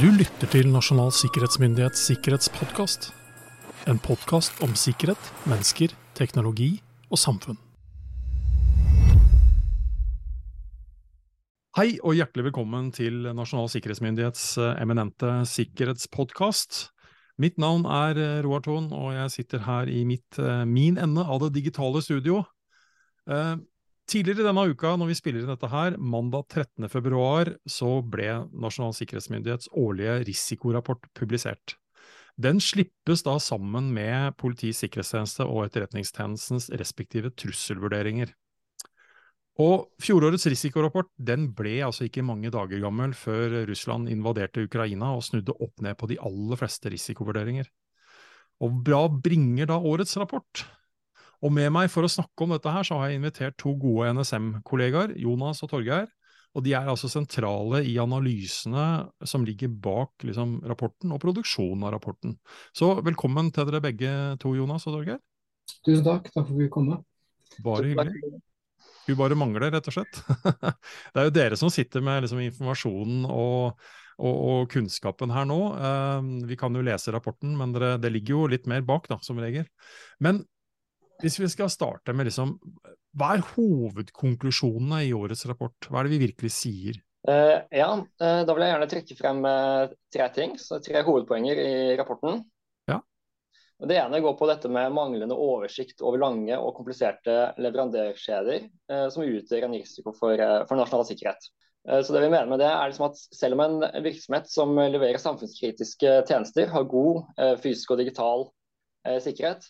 Du lytter til Nasjonal sikkerhetsmyndighets sikkerhetspodkast. En podkast om sikkerhet, mennesker, teknologi og samfunn. Hei og hjertelig velkommen til Nasjonal sikkerhetsmyndighets eh, eminente sikkerhetspodkast. Mitt navn er eh, Roar Thon, og jeg sitter her i mitt, eh, min ende av det digitale studio. Tidligere denne uka, når vi spiller inn dette her, mandag 13. februar, så ble Nasjonal sikkerhetsmyndighets årlige risikorapport publisert. Den slippes da sammen med Politiets sikkerhetstjeneste og Etterretningstjenestens respektive trusselvurderinger. Og Fjorårets risikorapport den ble altså ikke mange dager gammel før Russland invaderte Ukraina og snudde opp ned på de aller fleste risikovurderinger. Og hva bringer da årets rapport? Og med meg for å snakke om dette her, så har jeg invitert to gode NSM-kollegaer, Jonas og Torgeir. Og de er altså sentrale i analysene som ligger bak liksom, rapporten og produksjonen av rapporten. Så velkommen til dere begge to, Jonas og Torgeir. Tusen takk. Takk for at vi kom. Bare hyggelig. Hun bare mangler, rett og slett. det er jo dere som sitter med liksom, informasjonen og, og, og, kunnskapen her nå. Uh, vi kan jo lese rapporten, men dere, det ligger jo litt mer bak, da, som regel. Men hvis vi skal starte med liksom, hva er hovedkonklusjonene i årets rapport? Hva er det vi virkelig sier? Uh, ja, uh, Da vil jeg gjerne trekke frem uh, tre ting, så tre hovedpoenger i rapporten. Ja. Det ene går på dette med manglende oversikt over lange og kompliserte leverandørkjeder, som utgjør en risiko for, for, nasjonal sikkerhet. Så det vi mener med det er liksom at Selv om en virksomhet som leverer samfunnskritiske tjenester, har god fysisk og digital sikkerhet,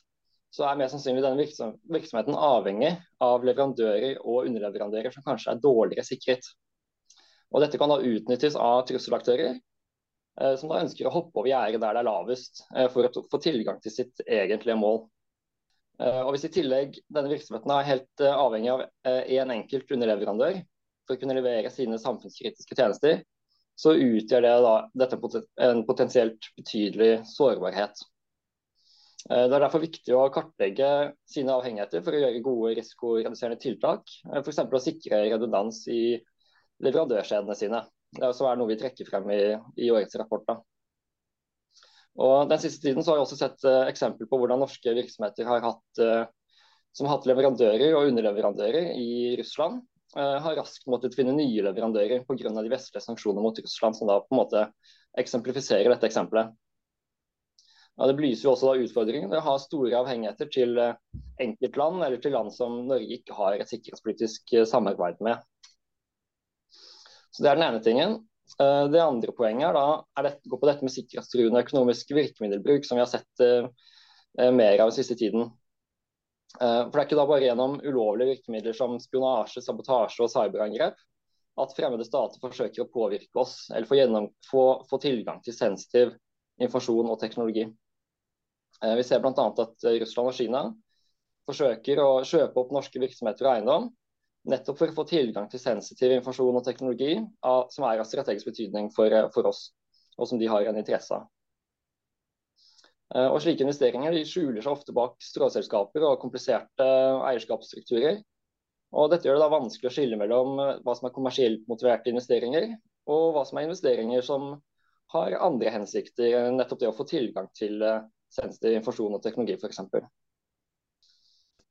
så er mest sannsynlig denne virksomheten avhengig av leverandører og underleverandører som kanskje er dårligere sikret. Og Dette kan da utnyttes av trusselaktører eh, som da ønsker å hoppe over gjerdet der det er lavest, eh, for å få tilgang til sitt egentlige mål. Eh, og Hvis i tillegg denne virksomheten er helt avhengig av én enkelt underleverandør for å kunne levere sine samfunnskritiske tjenester, så utgjør det da, dette en potensielt betydelig sårbarhet. Eh, det er derfor viktig å kartlegge sine avhengigheter for å gjøre gode risikoreduserende tiltak. Eh, F.eks. å sikre redundans i leverandørskjedene sine. Det er også noe vi trekker frem i, i årets rapport. Den siste tiden har vi også sett uh, eksempel på hvordan norske virksomheter har hatt, som har hatt leverandører og underleverandører i Russland, har raskt måttet finne nye leverandører pga. de vestlige sanksjonene mot Russland, som da på en måte eksemplifiserer dette eksempelet. Ja, det belyser jo også da utfordringen ved å ha store avhengigheter til eh, enkeltland eller til land som Norge ikke har et sikkerhetspolitisk eh, samarbeid med. Så Det er den ene tingen. Eh, det andre poenget er da, er dette, går på dette med sikkerhetstruende økonomisk virkemiddelbruk, som vi har sett mer av den siste tiden. For Det er ikke da bare gjennom ulovlige virkemidler som spionasje, sabotasje og cyberangrep at fremmede stater forsøker å påvirke oss eller få, gjennom, få, få tilgang til sensitiv informasjon og teknologi. Eh, vi ser bl.a. at eh, Russland og Kina forsøker å kjøpe opp norske virksomheter og eiendom, nettopp for å få tilgang til sensitiv informasjon og teknologi som er av strategisk betydning for, eh, for, oss, og som de har en interesse av. Og Slike investeringer skjuler seg ofte bak stråselskaper og kompliserte eierskapsstrukturer. Og Dette gjør det da vanskelig å skille mellom hva som er kommersielt motiverte investeringer, og hva som er investeringer som har andre hensikter, nettopp det å få tilgang til sensitiv informasjon og teknologi f.eks.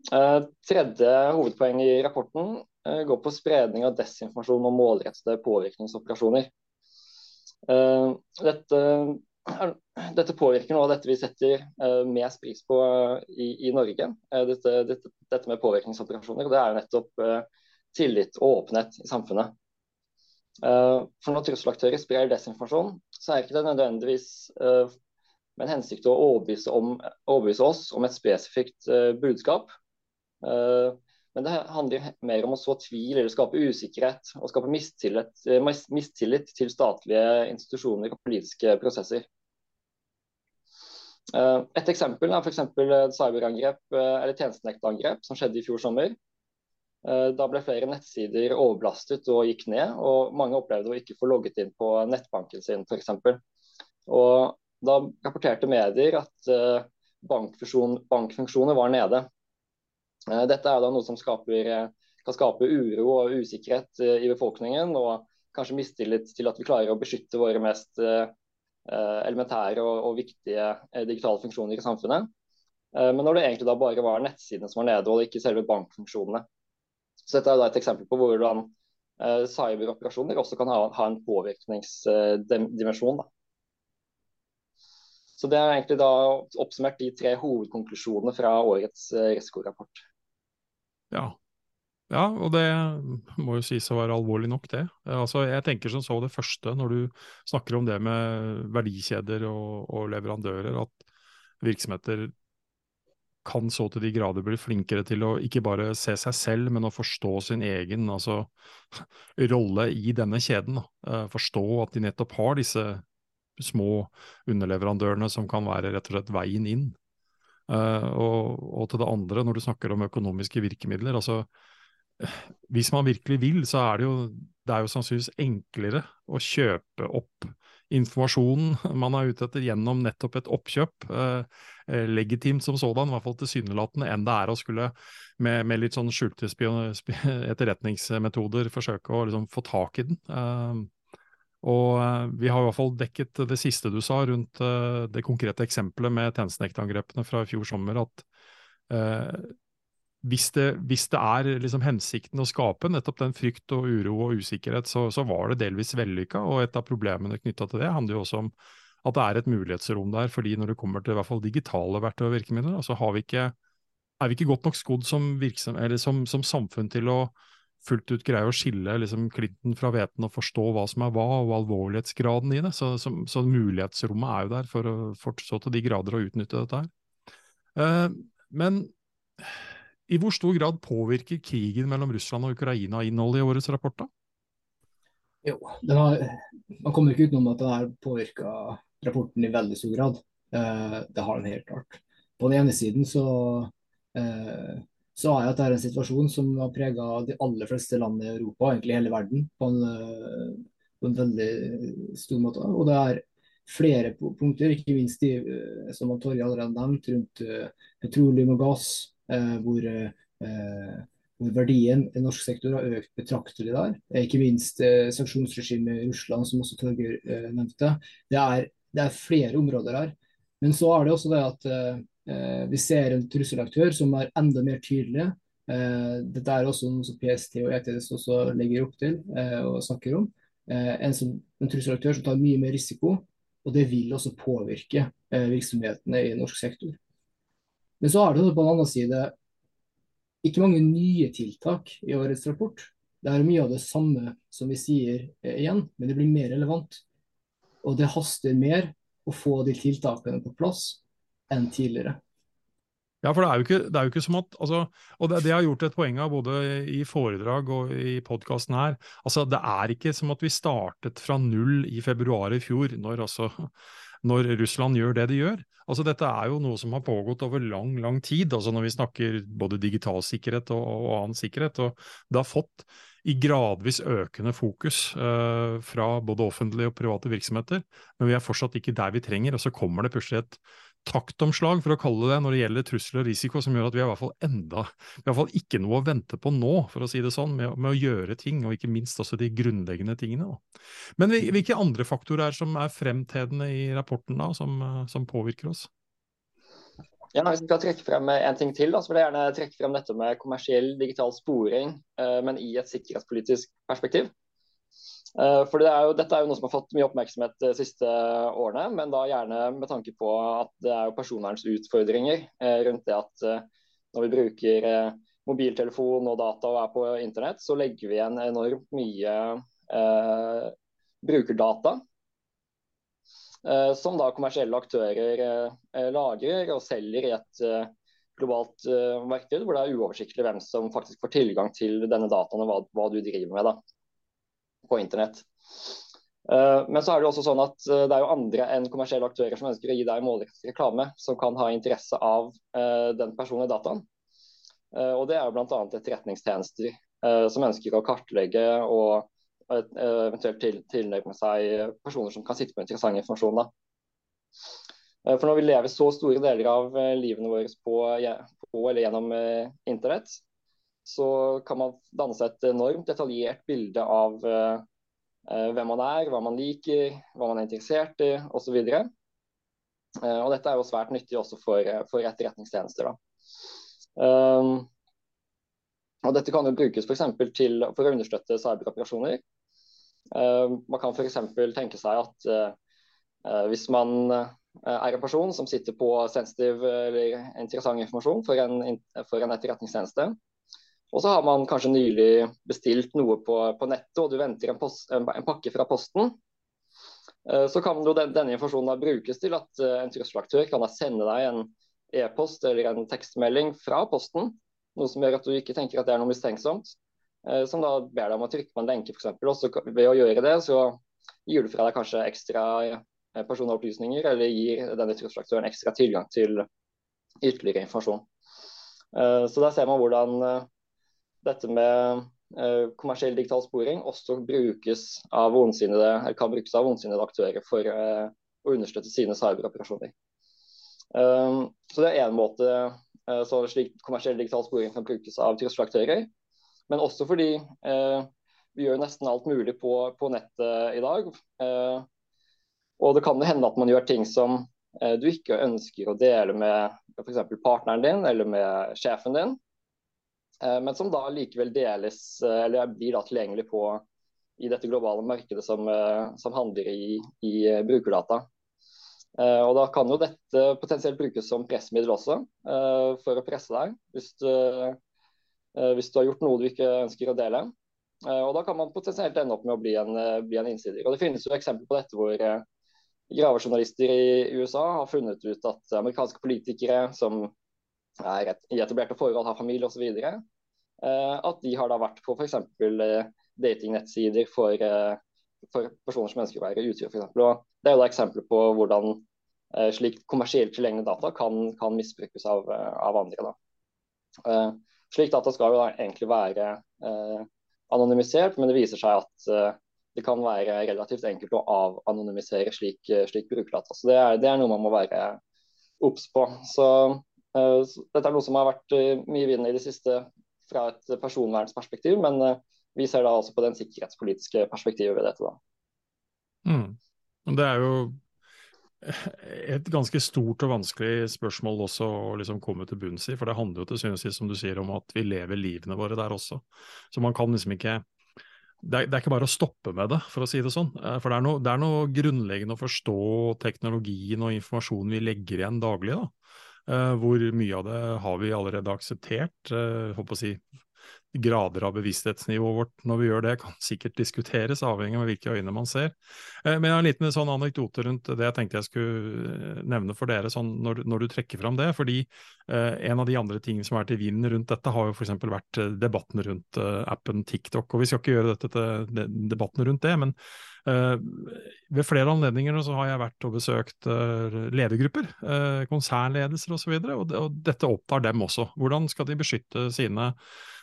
Uh, tredje hovedpoeng i rapporten uh, går på spredning av desinformasjon og målrettede påvirkningsoperasjoner. Uh, dette, dette, påvirker noe av dette vi setter mest pris på i, i Norge. Dette, dette, dette, med påvirkningsoperasjoner. Det er nettopp tillit og åpenhet i samfunnet. For når trusselaktører sprer desinformasjon, så er ikke det nødvendigvis med en hensikt å overbevise, om, overbevise oss om et spesifikt uh, budskap. Uh, men det handler mer om å så tvil eller skape usikkerhet og skape mistillit, uh, mistillit til statlige institusjoner og politiske prosesser. Et eksempel er f.eks. cyberangrep eller tjenestenektangrep som skjedde i fjor sommer. Da ble flere nettsider overbelastet og gikk ned, og mange opplevde å ikke få logget inn på nettbanken sin f.eks. Og da rapporterte medier at uh, bankfunksjoner var nede. Uh, dette er da noe som skaper, kan skape uro og usikkerhet i befolkningen, og kanskje mistillit til at vi klarer å beskytte våre mest elementære og, og viktige digitale funksjoner i samfunnet. Men når det egentlig da bare var nettsidene som var nede, og ikke selve bankfunksjonene. Så dette er da et eksempel på hvordan cyberoperasjoner også kan ha, ha en påvirkningsdimensjon. Så Det er egentlig da oppsummert de tre hovedkonklusjonene fra årets risikorapport. Ja, ja, og det må jo sies å være alvorlig nok, det. Altså, jeg tenker som så det første, når du snakker om det med verdikjeder og, og leverandører, at virksomheter kan så til de grader bli flinkere til å ikke bare se seg selv, men å forstå sin egen altså, rolle i denne kjeden. Forstå at de nettopp har disse små underleverandørene som kan være rett og slett veien inn. og, og til det andre, når du snakker om økonomiske virkemidler. altså hvis man virkelig vil, så er det jo, det er jo sannsynligvis enklere å kjøpe opp informasjonen man er ute etter gjennom nettopp et oppkjøp, eh, eh legitimt som sådan, i hvert fall tilsynelatende, enn det er å skulle med, med litt sånn skjulte etterretningsmetoder forsøke å liksom få tak i den. Eh, og eh, vi har i hvert fall dekket det siste du sa rundt eh, det konkrete eksempelet med tjenestenektangrepene fra i fjor sommer, at eh, hvis det, hvis det, er liksom hensikten å skape nettopp den frykt og uro og usikkerhet, så, så var det delvis vellykka. Og et av problemene knytta til det handler jo også om at det er et mulighetsrom der. fordi når det kommer til i hvert fall digitale verktøy og virkemidler, så ikke, er vi ikke godt nok skodd som, som, som, samfunn til å fullt ut greie å skille liksom, klinten fra hveten og forstå hva som er hva, og alvorlighetsgraden i det. Så, så, så mulighetsrommet er jo der for, å, fortsette til de grader å utnytte dette her. Uh, men i hvor stor grad påvirker krigen mellom Russland og Ukraina innholdet i årets rapport? da? Jo, har, Man kommer ikke utenom at det har påvirka rapporten i veldig stor grad. Eh, det har den helt klart. På den ene siden så, eh, så er det en situasjon som har prega de aller fleste land i Europa, egentlig hele verden, på en, eh, på en veldig stor måte. Og det er flere punkter, ikke minst de eh, som Torje allerede nevnt, rundt eh, petroleum og gass, hvor, hvor verdien i norsk sektor har økt betraktelig der. Ikke minst sanksjonsregimet i Russland, som også Torgeir nevnte. Det er, det er, flere områder her. Men så er det også det at vi ser en trusselaktør som er enda mer tydelig. dette er også noe som PST og ETS også legger opp til og snakker om. en, som, en trusselaktør som tar mye mer risiko, og det vil også påvirke virksomhetene i norsk sektor. Men så er det på den andre side ikke mange nye tiltak i årets rapport. Det er mye av det samme som vi sier eh, igjen, men det blir mer relevant. Og det haster mer å få de tiltakene på plass enn tidligere. Ja, for det er jo ikke, er jo ikke som at altså, Og det, det har gjort et poeng av både i foredrag og i podkasten her. altså Det er ikke som at vi startet fra null i februar i fjor, når altså når Russland gjør det de gjør. Altså Dette er jo noe som har pågått over lang lang tid, altså når vi snakker både digital sikkerhet og, og annen sikkerhet. og Det har fått i gradvis økende fokus uh, fra både offentlige og private virksomheter, men vi er fortsatt ikke der vi trenger. og Så kommer det plutselig et taktomslag, for å kalle det når det gjelder trusler og risiko, som gjør at vi har i hvert fall enda, i hvert fall ikke noe å vente på nå, for å si det sånn, med, med å gjøre ting, og ikke minst også de grunnleggende tingene. Da. Men hvilke andre faktorer er som er fremtredende i rapporten da, som, som påvirker oss? Ja, Hvis vi skal trekke frem en ting til, da, så vil jeg gjerne trekke frem dette med kommersiell digital sporing, eh, men i et sikkerhetspolitisk perspektiv. Eh, for det er jo, Dette er jo noe som har fått mye oppmerksomhet de siste årene, men da gjerne med tanke på at det er jo personvernsutfordringer eh, rundt det at eh, når vi bruker mobiltelefon og data og er på internett, så legger vi igjen enormt mye eh, brukerdata. Eh, som da kommersielle aktører eh, lagrer og selger i et globalt marked, hvor det er uoversiktlig hvem som faktisk får tilgang til denne dataen og hva, hva du driver med. da på internett. Men så er det også sånn at det er jo andre enn kommersielle aktører som ønsker å gi deg målrettet reklame, som kan ha interesse av den personlige dataen. og Det er jo bl.a. etterretningstjenester som ønsker å kartlegge og eventuelt til, med seg personer som kan sitte på interessant informasjon. Da. For når vi lever så store deler av livene våre på, på eller gjennom internett, så kan man danne seg et enormt detaljert bilde av, uh, hvem man er, hva man liker, hva man er interessert i osv. Og, så og dette er jo svært nyttig også for, for etterretningstjenester. Um, og dette kan jo brukes for, til, for å understøtte cyberoperasjoner. Uh, man kan f.eks. tenke seg at uh, hvis man er en person som sitter på sensitiv eller interessant informasjon for en, for en etterretningstjeneste, og så har man kanskje nylig bestilt noe på, på nettet, og du venter en, post, en, pakke fra posten. Så kan jo den, denne informasjonen da brukes til at en trusselaktør kan sende deg en e-post eller en tekstmelding fra posten noe som gjør at du ikke tenker at det er noe mistenksomt. Eh, som da ber deg om å trykke på en lenke, f.eks. Og ved å gjøre det, så gir du fra deg kanskje ekstra eh, personopplysninger, eller gir denne trusselaktøren ekstra tilgang til ytterligere informasjon. Eh, så der ser man hvordan dette med kommersiell digital sporing også brukes av kan brukes av ondsinnede aktører for å understøtte sine cyberoperasjoner. Så det er én måte så slik kommersiell digital sporing kan brukes av trusselaktører. Men også fordi eh, vi gjør nesten alt mulig på, på nettet i dag. Eh, og det kan hende at man gjør ting som eh, du ikke ønsker å dele med f.eks. partneren din eller med sjefen din, men som da likevel deles eller blir da tilgjengelig på i dette globale markedet som, som handler i, i brukerdata. Og Da kan jo dette potensielt brukes som pressmiddel også, for å presse deg hvis du, hvis du, har gjort noe du ikke ønsker å dele. og Da kan man potensielt ende opp med å bli en, bli en innsider. Og Det finnes jo eksempler på dette hvor gravejournalister i USA har funnet ut at amerikanske politikere som er i etablerte forhold, har familie osv., at de har da vært på f.eks. datingnettsider for for personer som ønsker å være f.eks. Det er jo da eksempler på hvordan eh, slik kommersielt tilgjengelige data kan, kan misbrukes av, eh, av andre. Eh, slik data skal jo da egentlig være eh, anonymisert, men det viser seg at eh, det kan være relativt enkelt å avanonymisere slik, eh, slik brukerdata. Så det er, det er, noe man må være obs på. Så, så, dette er noe som har vært mye vinnende i det siste fra et personvernsperspektiv, men vi ser da også på den sikkerhetspolitiske perspektivet ved dette. da. Mm. Det er jo et ganske stort og vanskelig spørsmål også å liksom komme til bunns i, for det handler jo til sist, som du sier, om at vi lever livene våre der også. Så man kan liksom ikke det er, det er, ikke bare å stoppe med det, for å si det sånn. Eh, for det er, noe, det er noe grunnleggende å forstå teknologien og informasjonen vi legger igjen daglig. da. Uh, hvor mye av det har vi allerede akseptert. Håper å si grader av bevissthetsnivået vårt når vi gjør det, kan sikkert diskuteres, avhengig av hvilke øyne man ser. Eh, men jeg har en liten sånn anekdote rundt det jeg tenkte jeg skulle eh, nevne for dere sånn når, når, du trekker fram det. fordi eh, en av de andre tingene som er til vinden rundt dette, har jo f.eks. vært debatten rundt appen TikTok. og Vi skal ikke gjøre dette til debatten rundt det, men eh, ved flere anledninger så har jeg vært og besøkt ledergrupper, konsernledelser osv., og, så og, og dette opptar dem også. Hvordan skal de beskytte sine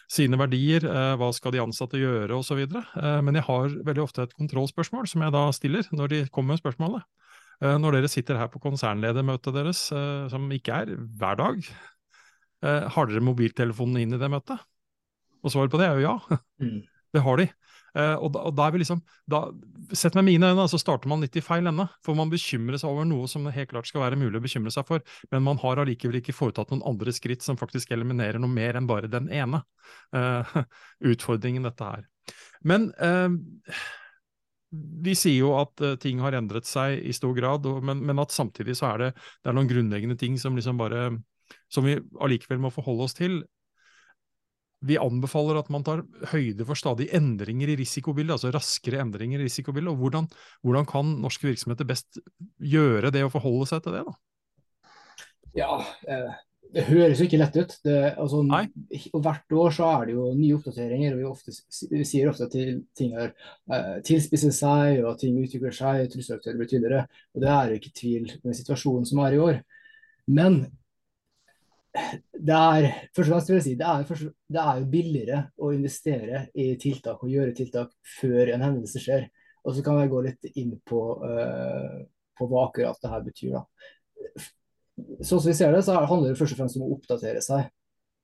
sine verdier, eh, hva skal de ansatte gjøre osv. Eh, men jeg har veldig ofte et kontrollspørsmål som jeg da stiller når de kommer med spørsmålet. Eh, når dere sitter her på konsernledermøtet deres, som ikke er hver dag, har dere mobiltelefonen inn i det møtet? Og svaret på det er jo ja. Mm. Det har de. Uh, og, da, og da, er vi liksom, da, Sett med mine øyne, så starter man litt i feil ende. For man bekymrer seg over noe som det helt klart skal være mulig å bekymre seg for, men man har allikevel ikke foretatt noen andre skritt som faktisk eliminerer noe mer enn bare den ene uh, utfordringen dette er. Men uh, vi sier jo at ting har endret seg i stor grad, og, men, men, at samtidig så er det, det er noen grunnleggende ting som liksom bare som vi allikevel må forholde oss til vi anbefaler at man tar høyde for stadig endringer i risikobildet, altså raskere endringer i risikobildet. og Hvordan, hvordan kan norske virksomheter best gjøre det og forholde seg til det? da? Ja, eh, det høres jo ikke lett ut. Det, altså, og hvert år så er det jo nye oppdateringer. og Vi, ofte, sier ofte at ting har uh, tilspisser seg og ting utvikler seg, trusselaktører blir tydeligere. og Det er jo ikke tvil med situasjonen som er i år. Men det er først og fremst vil jeg si, det er, det er, jo billigere å investere i tiltak og gjøre tiltak før en hendelse skjer. Og så kan jeg gå litt inn på, uh, på hva akkurat det her betyr. Da. Sånn som vi ser det, så handler det først og fremst om å oppdatere seg.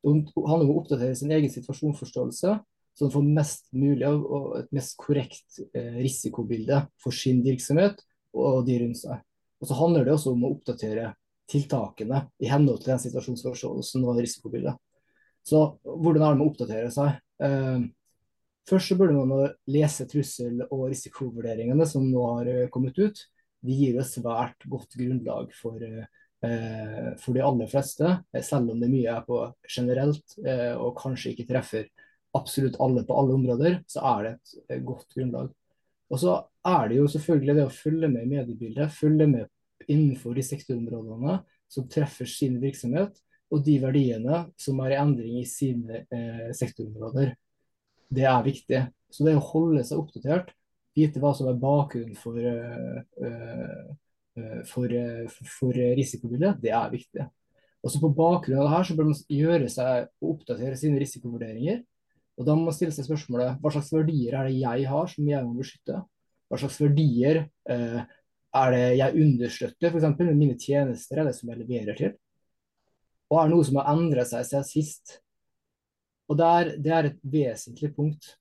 Det handler om å oppdatere sin egen situasjonsforståelse så man får mest mulig og et mest korrekt eh, risikobilde for sin virksomhet og de rundt seg. Og så handler det også om å oppdatere tiltakene i henhold til den situasjonsforståelsen og risikobildet. Så hvordan er det med å oppdatere seg? Eh, først så burde man lese trussel- og risikovurderingene som nå har eh, kommet ut. De gir jo svært godt grunnlag for eh, Eh, for de aller fleste, eh, selv om det mye er på generelt eh, og kanskje ikke treffer absolutt alle på alle områder, så er det et godt grunnlag. Og så er det jo selvfølgelig det å følge med i mediebildet, følge med innenfor de sektorområdene som treffer sin virksomhet, og de verdiene som er i endring i sine eh, sektorområder. Det er viktig. Så det å holde seg oppdatert, vite hva som er bakgrunnen for eh, Eh, for, eh, for risikobildet, det er viktig. Også På bakgrunn av det her så bør man gjøre seg og oppdatere sine risikovurderinger. Og Da må man stille seg spørsmålet hva slags verdier er det jeg har som jeg må beskytte? Hva slags verdier eh, er det jeg understøtter, f.eks. mine tjenester eller som jeg leverer til? Og er det noe som har endret seg siden sist? Og det er, det er et vesentlig punkt.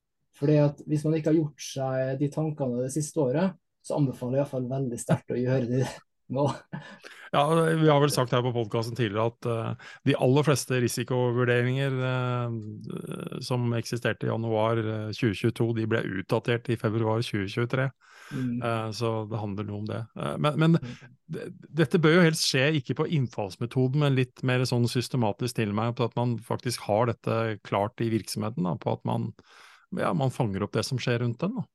At Hvis man ikke har gjort seg de tankene det siste året, så anbefaler jeg iallfall veldig sterkt å gjøre det nå. Ja, Vi har vel sagt her på podkasten tidligere at uh, de aller fleste risikovurderinger uh, som eksisterte i januar 2022, de ble utdatert i februar 2023. Mm. Uh, så det handler noe om det. men, men mm. dette bør jo helst skje ikke på innfallsmetoden, men litt mer sånn systematisk til meg på at man faktisk har dette klart i virksomheten. Da, på at man, ja, man fanger opp det som skjer rundt den. Da.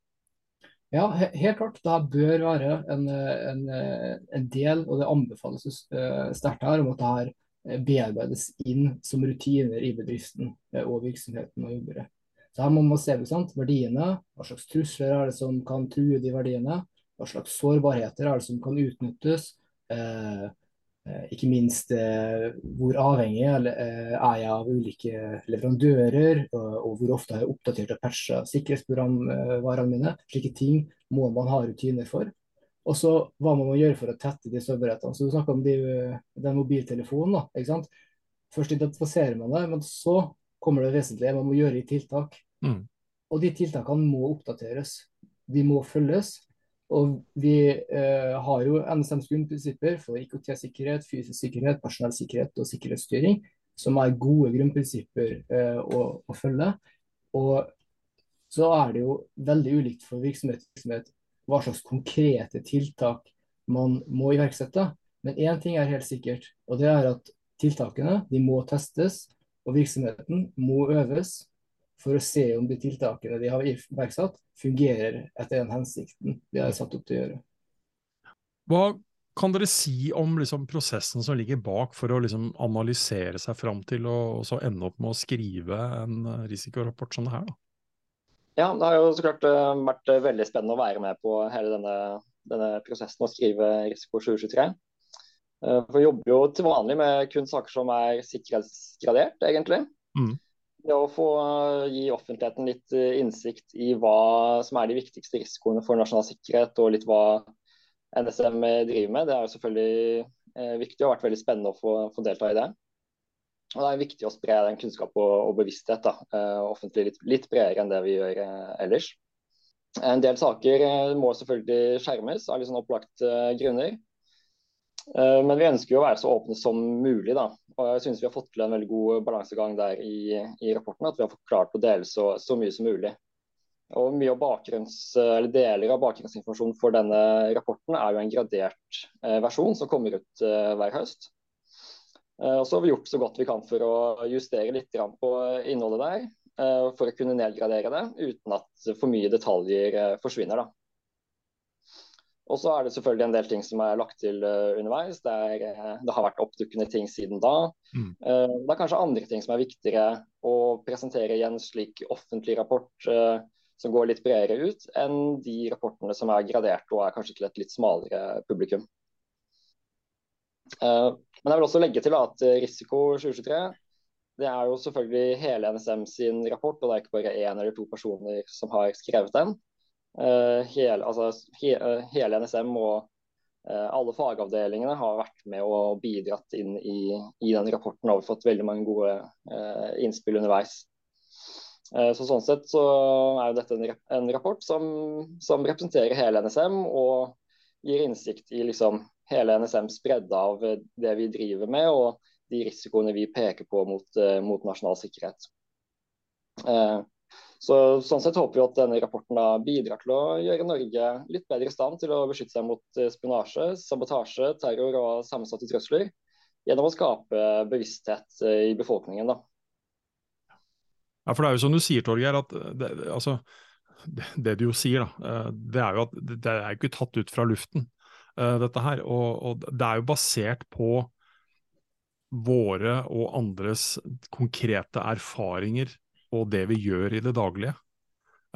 Ja, helt klart. Det bør være en, en, en, del, og det anbefales uh, sterkt her, om at det her eh, bearbeides inn som rutiner i bedriften eh, og virksomheten og jobber. Så her må man se sant, verdiene. Hva slags trusler er det som kan true de verdiene? Hva slags sårbarheter er det som kan utnyttes? Eh, Eh, ikke minst eh, hvor avhengig eh, er jeg av ulike leverandører, og hvor ofte har jeg oppdatert og patcha sikkerhetsprogramvarene mine. Slike ting må man ha rutiner for. Og så hva må man gjøre for å tette de sårbarhetene. Så Du snakka om de, den mobiltelefonen. da, ikke sant? Først identifiserer man det, men så kommer det vesentlige. Man må gjøre i tiltak. Mm. Og de tiltakene må oppdateres. De må følges. Og vi eh, har jo NSMs grunnprinsipper for IKT-sikkerhet, fysisk sikkerhet, personellsikkerhet og sikkerhetsstyring, som er gode grunnprinsipper eh, å, å, følge. Og så er det jo veldig ulikt for virksomhet, virksomhet hva slags konkrete tiltak man må iverksette. Men én ting er helt sikkert, og det er at tiltakene de må testes, og virksomheten må øves for å se om de tiltakene de har iverksatt, fungerer etter den hensikten de har satt opp til å gjøre. Hva kan dere si om liksom, prosessen som ligger bak for å liksom, analysere seg fram til å ende opp med å skrive en risikorapport som det her? Da? Ja, Det har jo så klart uh, vært uh, veldig spennende å være med på hele denne, denne prosessen og skrive Risiko 2023. Uh, for Vi jobber jo til vanlig med kun saker som er sikkerhetsgradert, egentlig. Mm det å få gi offentligheten litt eh, innsikt i hva som er de viktigste risikoene for nasjonal sikkerhet, og litt hva NSM driver med, det er jo selvfølgelig eh, viktig og har vært veldig spennende å få, få, delta i det. Og Det er viktig å spre den kunnskap og, og bevissthet da, eh, offentlig litt, litt, bredere enn det vi gjør eh, ellers. En del saker eh, må selvfølgelig skjermes av litt sånn opplagte grunner. Eh, men vi ønsker jo å være så åpne som mulig. da. Og jeg synes vi har fått til en veldig god balansegang der i, i rapporten. At vi har klart å dele så, så mye som mulig. Og mye av eller Deler av bakgrunnsinformasjonen for denne rapporten er jo en gradert eh, versjon som kommer ut eh, hver høst. Eh, og så har vi gjort så godt vi kan for å justere litt på innholdet der. Eh, for å kunne nedgradere det uten at for mye detaljer eh, forsvinner. da. Og så er det selvfølgelig en del ting som er lagt til uh, underveis. Det, er, uh, det, har vært oppdukkende ting siden da. Mm. Uh, det er kanskje andre ting som er viktigere å presentere i en slik offentlig rapport som går litt bredere ut, enn de rapportene som er gradert og er kanskje til et litt smalere publikum. men jeg vil også legge til at Risiko 2023 det er jo selvfølgelig hele NSM sin rapport, og det er ikke bare én eller to personer som har skrevet den. Eh, hele, altså, he, eh, hele NSM og eh, alle fagavdelingene har vært med og bidratt inn i, i den rapporten og fått veldig mange gode innspill underveis. Så Sånn sett så er jo dette en, en rapport som, som, representerer hele NSM og gir innsikt i liksom hele NSMs bredde av det vi driver med og de risikoene vi peker på mot, mot nasjonal sikkerhet. Så, sånn sett håper vi at denne rapporten bidrar til å gjøre Norge litt bedre i stand til å beskytte seg mot spionasje, sabotasje, terror og sammensatte trusler, gjennom å skape bevissthet i befolkningen. da. Ja, for det er jo som du sier, Torgeir, at det, altså, det, det, du jo sier, da, eh, det er jo at det er ikke tatt ut fra luften, dette her. Og, og, det er jo basert på våre og andres konkrete erfaringer og det vi gjør i det daglige.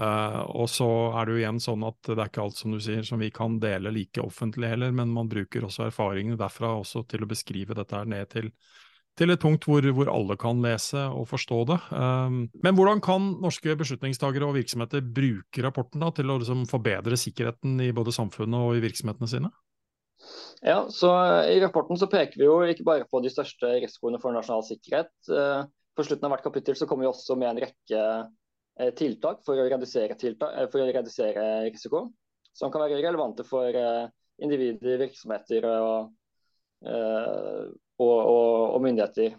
Uh, og så er det jo igjen sånn at det er ikke alt som du sier som vi kan dele like offentlig heller, men man bruker også erfaringene derfra også til å beskrive dette her ned til til et punkt hvor, hvor, alle kan lese og forstå det. Um, men hvordan kan norske beslutningstagere og virksomheter bruke rapporten da, til å liksom, forbedre sikkerheten i både samfunnet og i virksomhetene sine? Ja, så I rapporten så peker vi jo ikke bare på de største risikoene for nasjonal sikkerhet. Uh, på slutten av hvert kapittel så kommer vi også med en rekke uh, tiltak for å, redusere tiltak, uh, for å redusere risiko, som kan være relevante for individer, virksomheter og og, og, og myndigheter.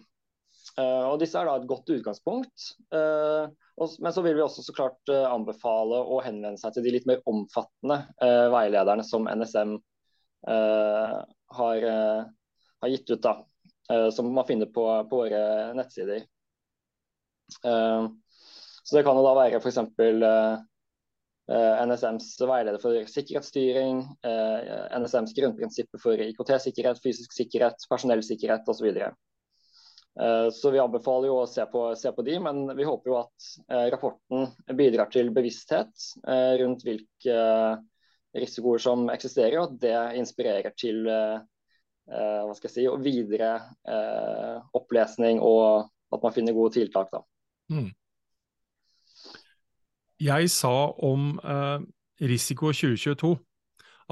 Og Disse er da et godt utgangspunkt. Men så vil vi også så klart anbefale å henvende seg til de litt mer omfattende veilederne som NSM har, har, gitt ut. da, Som man finner på, på våre nettsider. Så Det kan jo da være f.eks. NSMs veileder for sikkerhetsstyring, NSMs grunnprinsipper for IKT-sikkerhet, fysisk sikkerhet, personellsikkerhet osv. Så, så vi anbefaler jo å se på, se på, de, men vi håper jo at rapporten bidrar til bevissthet rundt hvilke risikoer som eksisterer, og at det inspirerer til hva skal jeg si, videre opplesning og at man finner gode tiltak. da. Mm. Jeg sa om eh, risiko 2022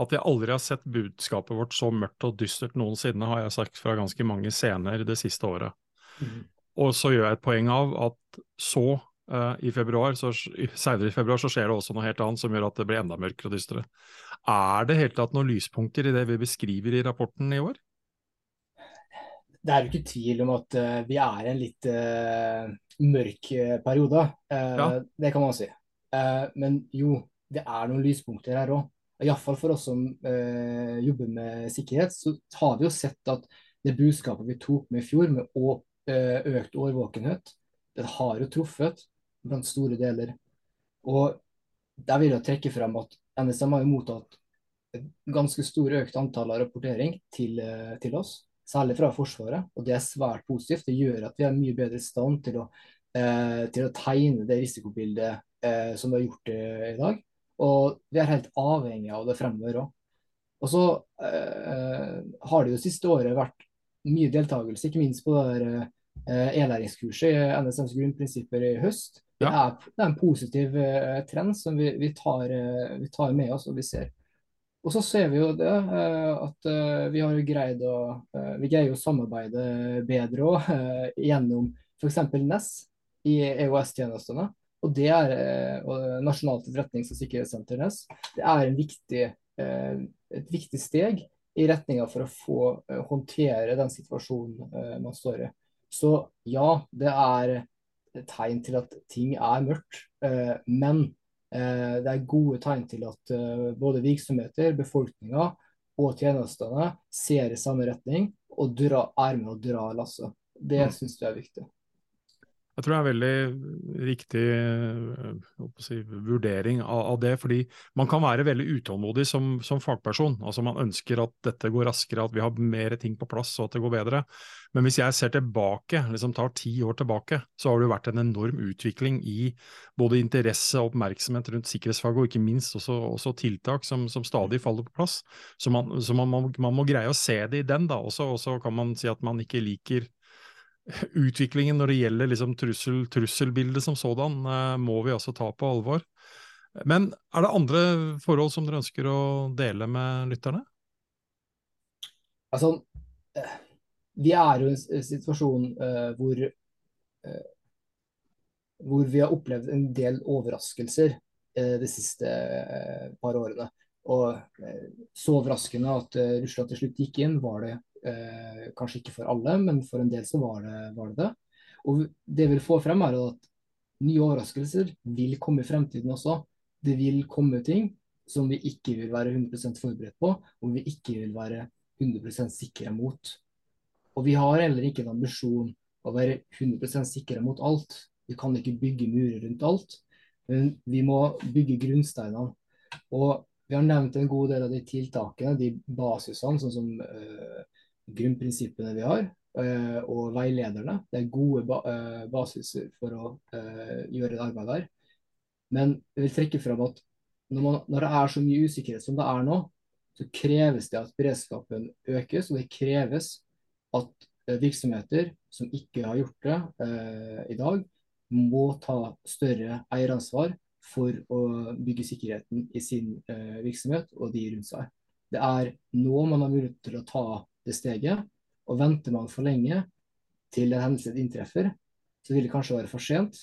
at jeg aldri har sett budskapet vårt så mørkt og dystert noensinne, har jeg sagt fra ganske mange scener det siste året. Mm. Og så gjør jeg et poeng av at så, uh, i februar, så, senere i februar, så skjer det også noe helt annet som gjør at det blir enda mørkere og dystere. Er det helt tatt noen lyspunkter i det vi beskriver i rapporten i år? Det er jo ikke tvil om at uh, vi er en litt uh, mørk periode. Ja. Det kan man si. Eh, men jo, det er noen lyspunkter her òg. Iallfall for oss som eh, jobber med sikkerhet, så har vi jo sett at det budskapet vi tok med i fjor, med eh, økt årvåkenhet, det har jo truffet blant store deler. Og der vil jeg trekke frem at NSM har jo mottatt et ganske stort økt antall av rapportering til, eh, til, oss, særlig fra Forsvaret. Og det er svært positivt. Det gjør at vi er mye bedre i stand til å, eh, til å tegne det risikobildet eh, som vi har gjort eh, i dag. Og vi er helt avhengig av det fremover òg. Og så eh, har det jo siste året vært mye deltakelse, ikke minst på det eh, e-læringskurset i NSMs grunnprinsipper i høst. Det, er, det, er, en positiv eh, trend som vi, vi, tar, vi, tar, med oss og vi ser. Og så ser vi jo det at vi har greid å vi greier å samarbeide bedre òg gjennom f.eks. NES i EOS-tjenestene. Og det er eh, og Nasjonalt etterretnings- og sikkerhetssenter NES. Det er viktig, eh, et viktig steg i retninga for å få eh, håndtere den situasjonen man står i. Så ja, det er tegn til at ting er mørkt. Men det er gode tegn til at både virksomheter, befolkninga og tjenestene ser i samme retning og dra, er med og drar lasset. Det mm. syns jeg er viktig. Jeg tror det er en veldig riktig eh, si, vurdering av, av, det. fordi man kan være veldig utålmodig som, som, fagperson. altså Man ønsker at dette går raskere, at vi har mer ting på plass og at det går bedre. Men hvis jeg ser tilbake, liksom tar ti år tilbake, så har det jo vært en enorm utvikling i både interesse og oppmerksomhet rundt sikkerhetsfaget, og ikke minst også, også tiltak som, som, stadig faller på plass. Så, man, så man, man, man, må greie å se det i den, da. Og så kan man si at man ikke liker utviklingen når det gjelder liksom trussel, trusselbildet som sådan, eh, må vi altså ta på alvor. Men er det andre forhold som dere ønsker å dele med lytterne? Altså, eh, vi er jo i en situasjon uh, hvor uh, hvor vi har opplevd en del overraskelser uh, de siste eh, par årene. Og eh, så overraskende at eh, Russland til slutt gikk inn, var det eh, kanskje ikke for alle, men for en del så var det var det. Og det vi vil få frem, er at nye overraskelser vil komme i fremtiden også. Det vil komme ting som vi ikke vil være 100 forberedt på, og vi ikke vil være 100 sikre mot. Og vi har heller ikke en ambisjon å være 100 sikre mot alt. Vi kan ikke bygge murer rundt alt, men vi må bygge grunnsteinene. Og vi har nevnt en god del av de tiltakene, de basisene, sånn som uh, grunnprinsippene vi har, uh, og veilederne. Det er gode uh, basiser for å gjøre et arbeid der. Men jeg vil trekke fram at når, man, når, det er så mye usikkerhet som det er nå, så kreves det at beredskapen økes, og det kreves at virksomheter som ikke har gjort det eh, i dag, må ta større eieransvar for å bygge sikkerheten i sin eh, virksomhet og de rundt seg. Det er nå man har mulighet til å ta det steget. og Venter man for lenge til en hendelse inntreffer, så vil det kanskje være for sent.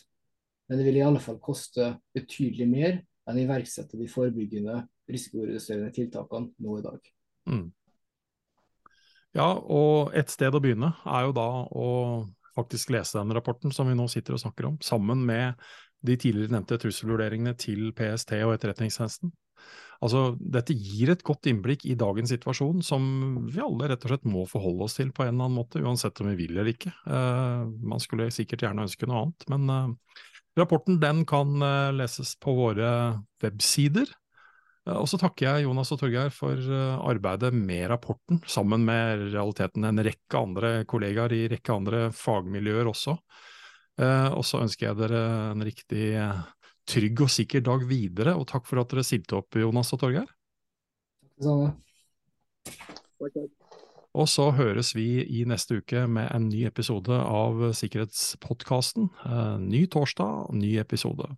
Men det vil i alle fall koste betydelig mer enn å iverksette de forebyggende risikoreduserende tiltakene nå i dag. Mm. Ja, og et sted å begynne er jo da å faktisk lese den rapporten som vi nå sitter og snakker om, sammen med de tidligere nevnte trusselvurderingene til PST og Etterretningstjenesten. Altså, Dette gir et godt innblikk i dagens situasjon, som vi alle rett og slett må forholde oss til på en eller annen måte, uansett om vi vil eller ikke. Uh, man skulle sikkert gjerne ønske noe annet, men uh, rapporten den kan uh, leses på våre websider. Og så takker jeg Jonas og Torgeir for arbeidet med rapporten, sammen med realiteten en rekke andre kollegaer i rekke andre fagmiljøer også. Og så ønsker jeg dere en riktig trygg og sikker dag videre, og takk for at dere stilte opp, Jonas og Torgeir. Og så høres vi i neste uke med en ny episode av Sikkerhetspodkasten. Ny torsdag, ny episode.